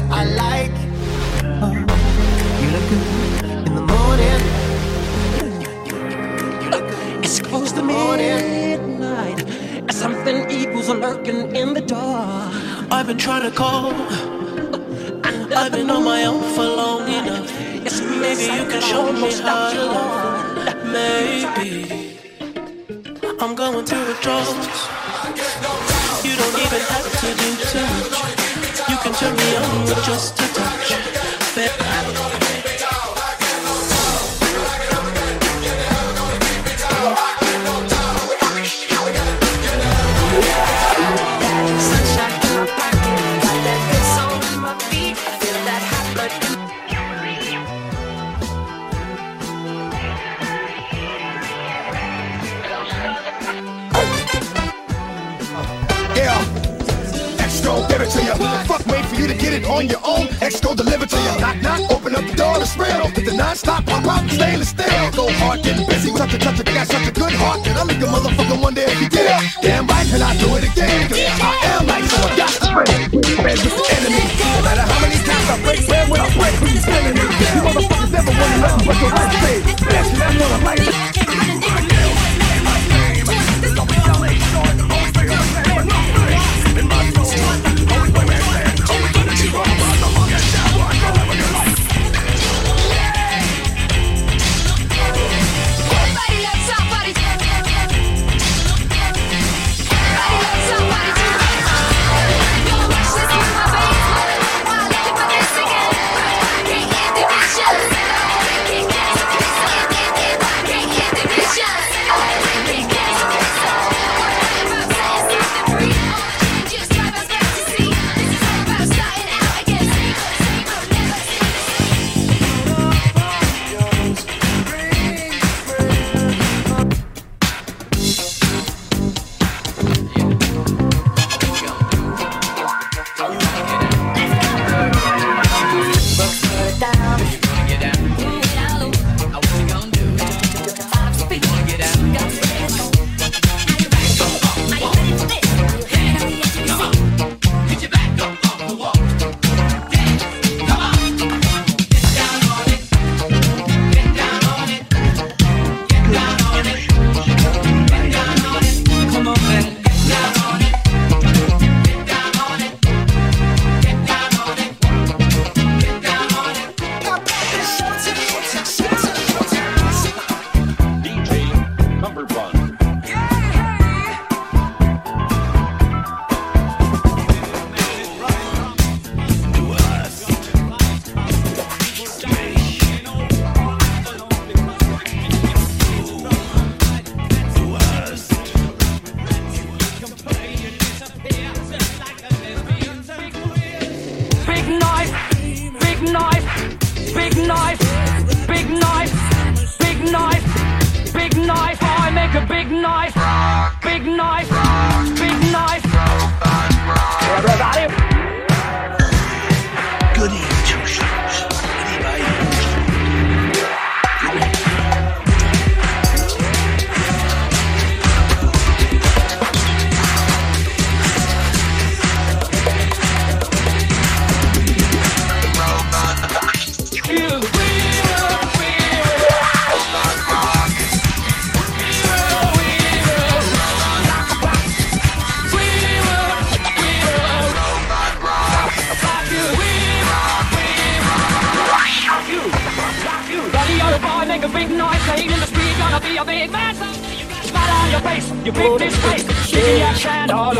what I like. Uh, you look good in the morning. It's close to midnight. Something evil's lurking in the dark. I've been trying to call. I've been on my own for long enough. Maybe you can show me how to love. Maybe I'm going to withdrawals. You don't even have to do too much can turn me on with just a touch. Babe. to you. Fuck, wait for you to get it on your own. X go deliver to you. Knock, knock, open up the door, it's real. Hit the non-stop, pop out, stainless steel. Go hard, getting busy, touch a touch a got such a good heart. And I'll make a motherfucker one day if you did. Damn right, can I do it again. Cause I am like someone got to friend. Friends with the enemy. No matter how many times I break bread break, but you're spinning me. You motherfuckers never want nothing but the right thing. That's what I'm like.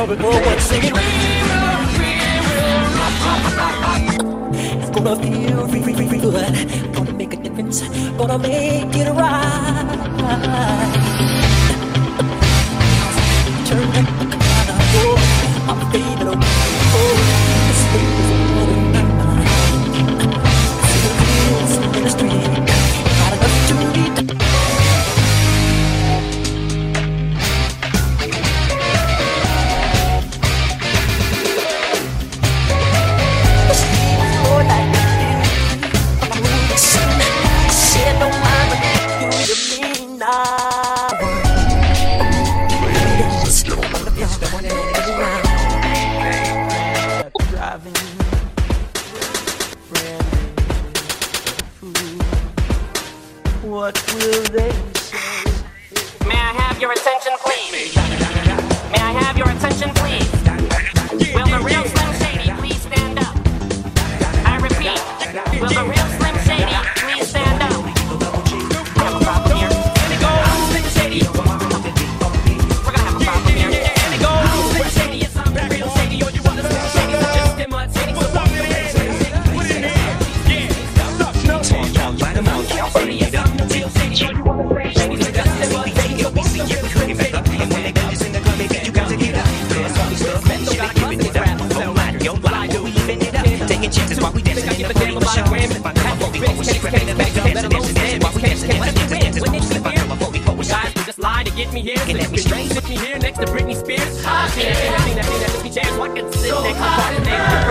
Robert Forward singing Real, real, It's gonna feel real, real, real Gonna make a difference, gonna make hot and they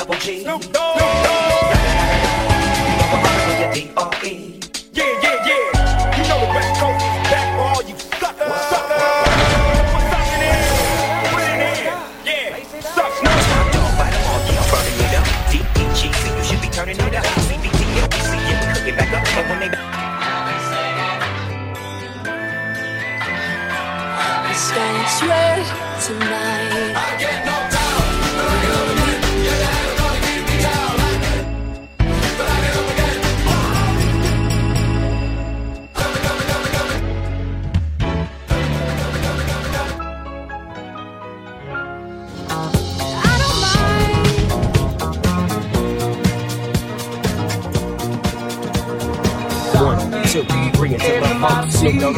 double G. Snoop Dogg.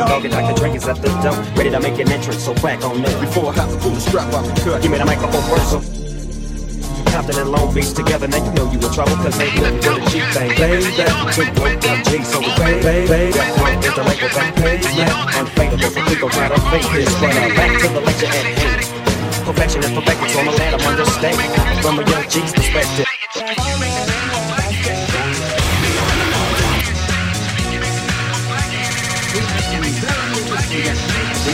Snoop Dogg, Dogg, and Dr. Dre is at the door. Ready to make an entrance, so crack on me. Before I have to pull the strap off the cut, give me the microphone first. Compton and Long Beach together, now you know you in trouble, cause they looking for the cheap thing. Baby, big broke up G, so baby, baby, that one is the label that pays, yeah. Unfadable, so we gon' try to fake this, but uh, back to the lecture at hand. Perfection is perfected, so I'm a man of understanding. From a young G's perspective. It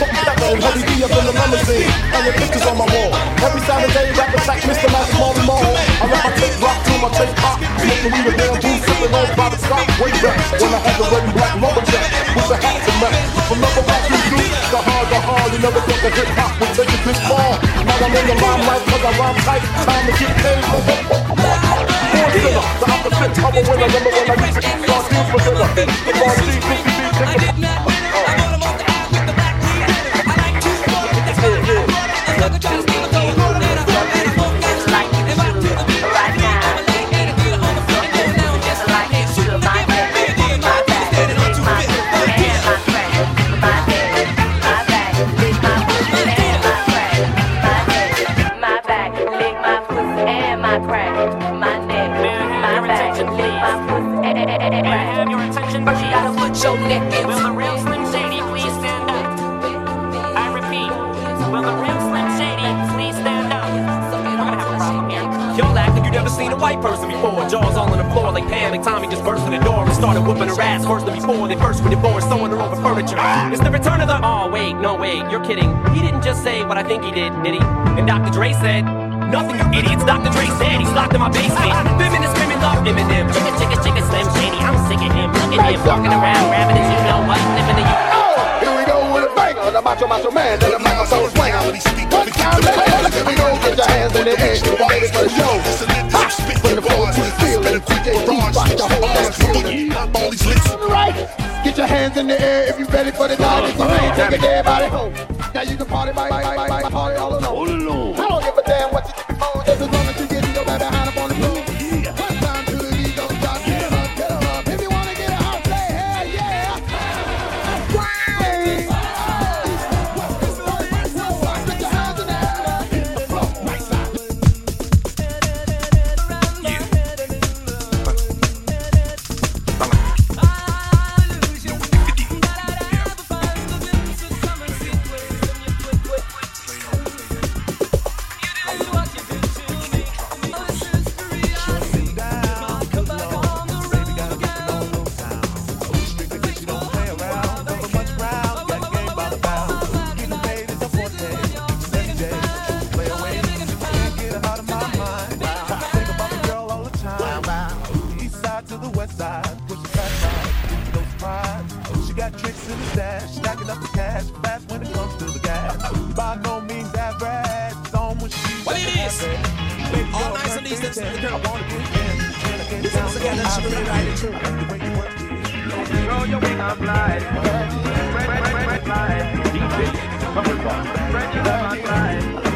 magazine. And Heavy D up in the limousine. And the pictures on my wall. Every Saturday, rap attack Mr. Magic Marley Marl. I rap my tape rock to my tape pop. Smoking weed a damn booth, sipping on private stock. Way back when I had the red and black lumberjack with the hats and match. From number rock you do, the hard, the hard. You never thought that hip hop would take it this far. Now I'm in the limelight cause I rhyme tight. Time to get paid. Born sinner, the opposite of a winner. Remember when I used to eat sardines for dinner? The sardines, 50 beats, chicken. My It's the return of the. Oh wait, no wait, you're kidding. He didn't just say what I think he did, did he? And Dr. Dre said. Nothing, you idiots. Dr. Dre said he's locked in my basement. Feminists screaming love Eminem. Chicka, chicka, chicka, Slim Shady. I'm sick of him. Look at him walking around, rapping as you know what. Living in you. Oh, here we go with a banger, oh, the macho macho man, and the microphone swinger. One time, here we go, get your hands in the air, get ready for the show. Ha! From the floor to the ceiling, DJ Keith rock the whole damn building. Right, get your hands in the air Now you can party by, by, by, by, party all alone. Side to the west side, pushing fast ride, no surprise. She got tricks in the stash, stacking up the cash, fast when it comes to the gas. By no means average, it's on when she What it is? All nice and easy, the girl. This is again, that she really ride it true. Roll your way up light. All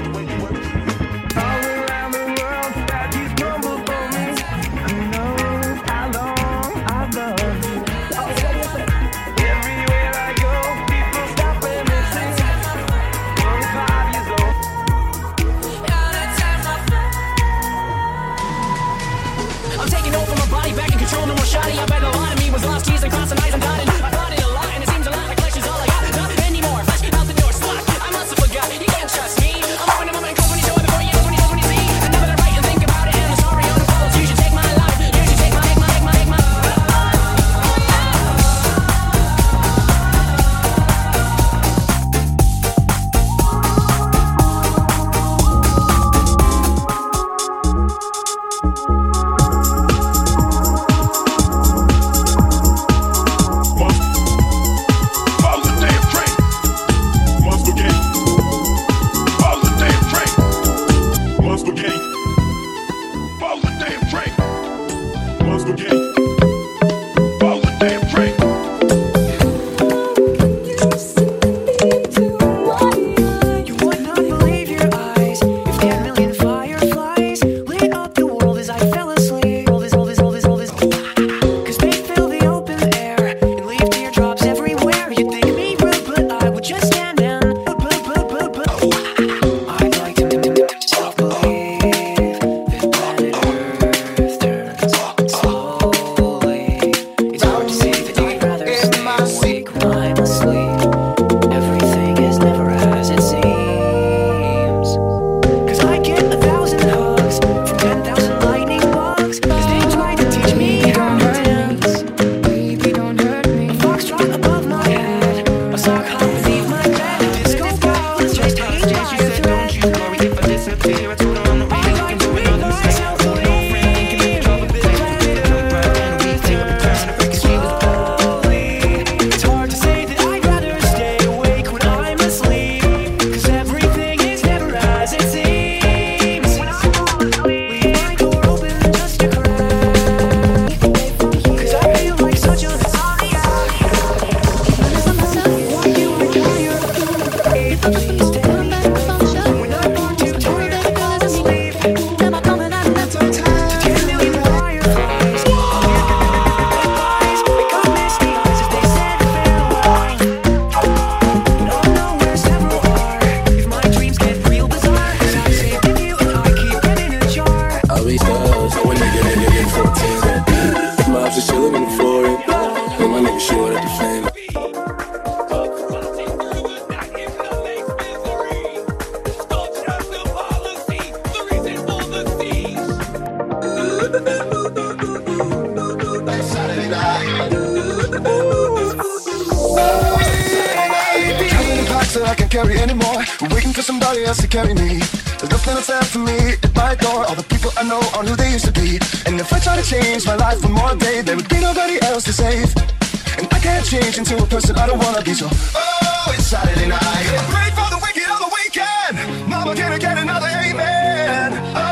wanna be. So, oh, it's Saturday night. Pray for the wicked on the weekend. Mama, can I get another amen? Oh,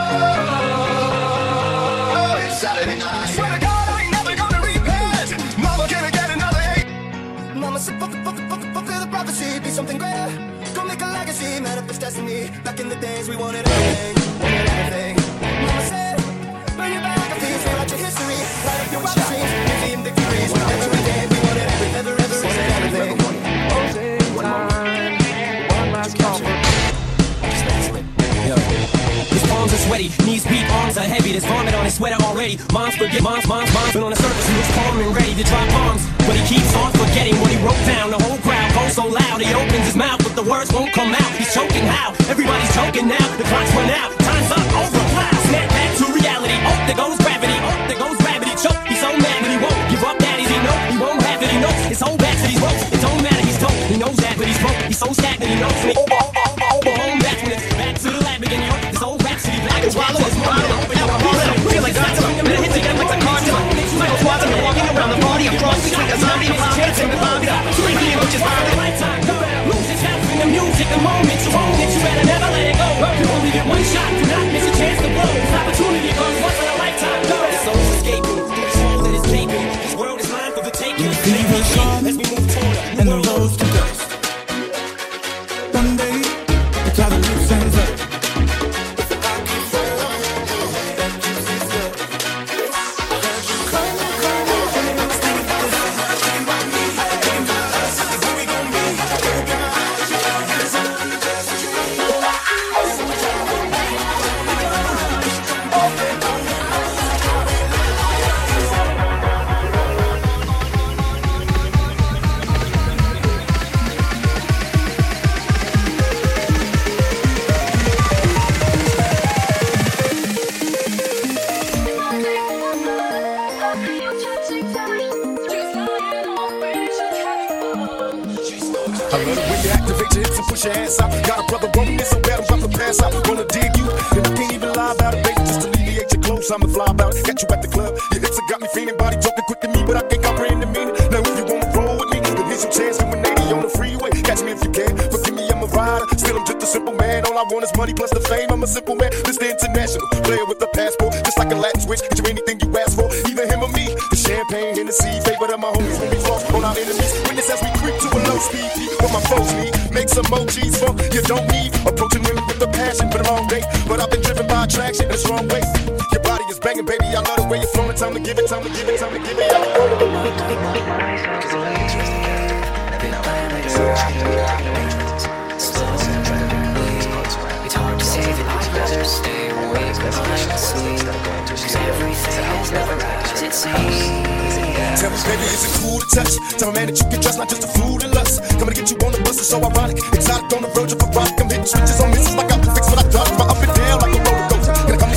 oh, it's Saturday night. Swear to God, I ain't never gonna repent. Mama, can I get another amen? Mama said, fulfill, fulfill, fulfill, fulfill the prophecy, be something greater. Go make a legacy, manifest destiny. Back in the days, we wanted everything, heavy. There's vomit on his sweater already. Mom's forget, mom's, mom's, mom's been on the surface. He looks calm and ready to drop bombs. But he keeps on forgetting what he wrote down. The whole crowd goes so loud. He opens his mouth, but the words won't come out. He's choking how? Everybody's choking now. The clock's run out. Time's up, over, fly. Snap back to reality. Oh, there goes gravity. Oh, there goes gravity. Choke. He's so mad, but he won't give up. Daddies, he know he won't have it. He knows his whole back to these ropes. I'ma fly about. Got you at the club, your hips have got me feeling. Body talking quick to me, but I can't comprehend the meaning. Now if you wanna roll with me, then here's your chance. Doing 80 on the freeway, catch me if you can. Forgive me, I'm a rider. Still, I'm just a simple man. All I want is money plus the fame. I'm a simple man. Mr. International player with a passport, just like a Latin switch. Get you anything you ask for, either him or me. The champagne, in the Hennessy, favorite of my homies when we floss on our enemies. Witness as we creep to a low speed. What my foes need, make some emojis for you don't need. Approaching women with a passion for the wrong day, but I've been driven by attraction in the wrong way. Your body is banging, baby. I love the way you're flowing. Time to give it, time to give it, time to give it. It's hard to say that I'd rather stay awake mindlessly. Cause everything is never as it. Tell me, baby, is it cool to touch? Tell me, man, that you can trust, not just a fool and lust. Coming to get you on the bus is so ironic. Exotic on the verge of a rock. I'm hitting switches on misses like I'm fix what I drop. My up and down like a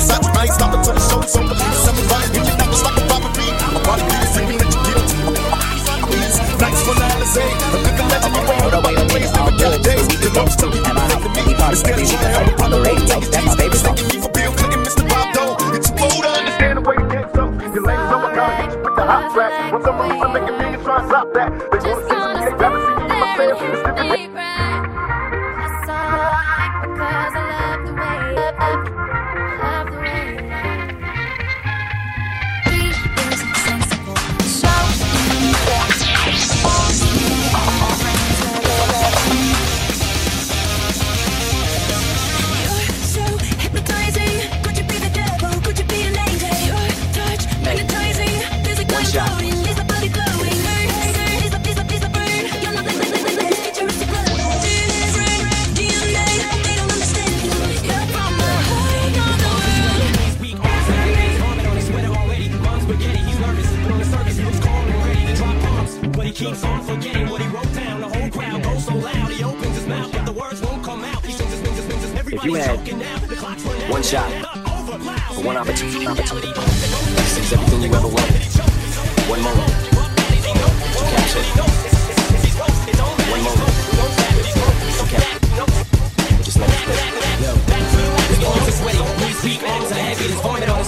coaster. Gonna come inside I ain't stopping the show is over. Something right, you not just like a robbery. My body beats, screaming that you guilty. Please, for Alizé. I'm living legend, you ain't heard about ways in the good days. The notes tell me you think of me. Instead of trying to help on the radio, that's baby. Thanking me for Bill Clinton, Mr. Bob Dole. It's too old to understand the way you came so. Your lame so I gotta you with the hot track. When some making millions, try and stop that. They wanna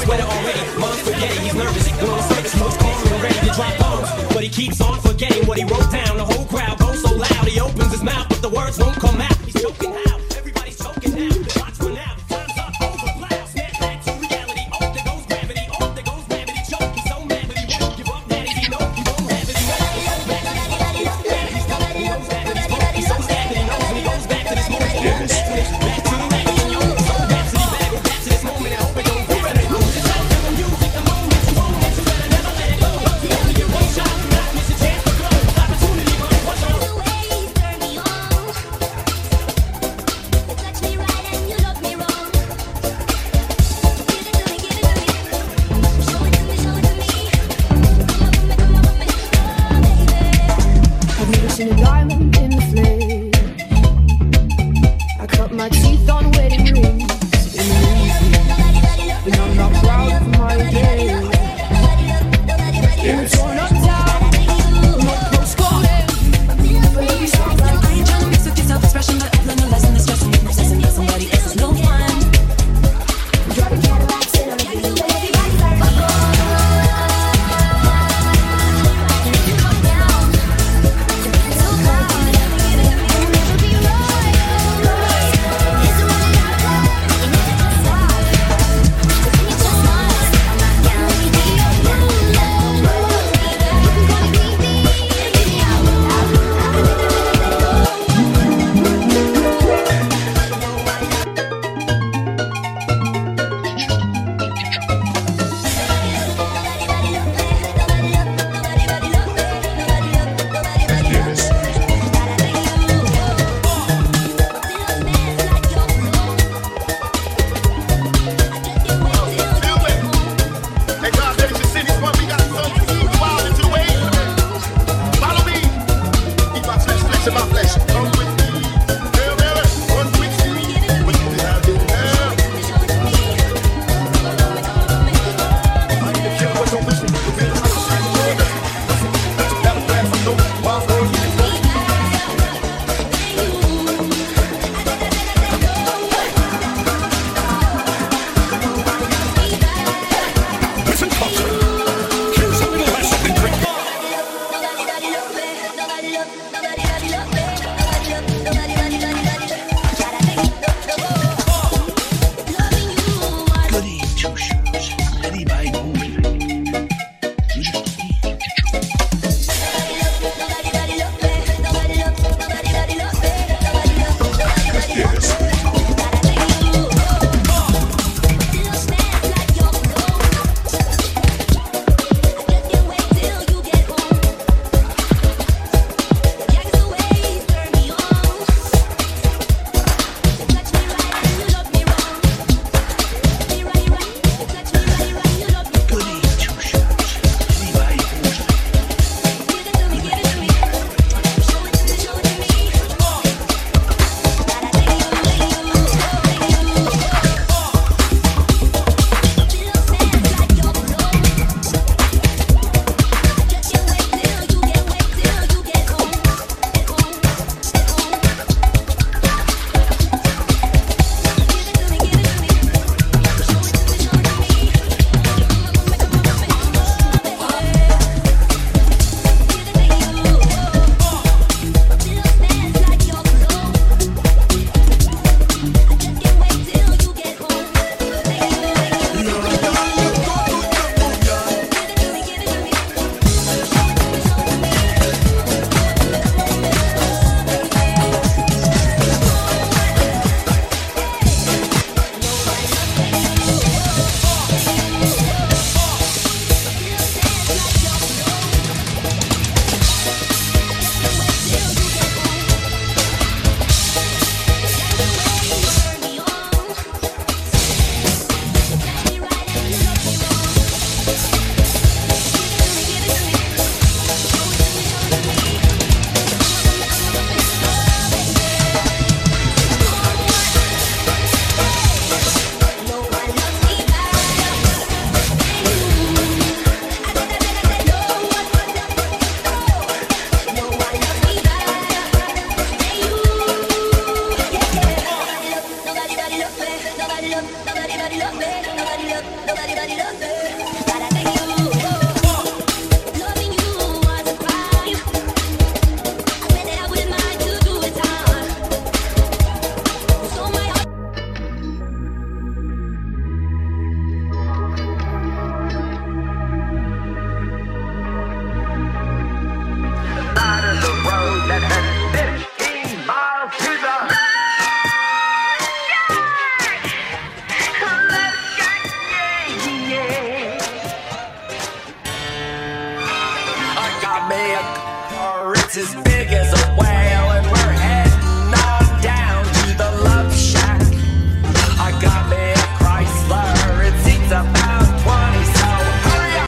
There's vomit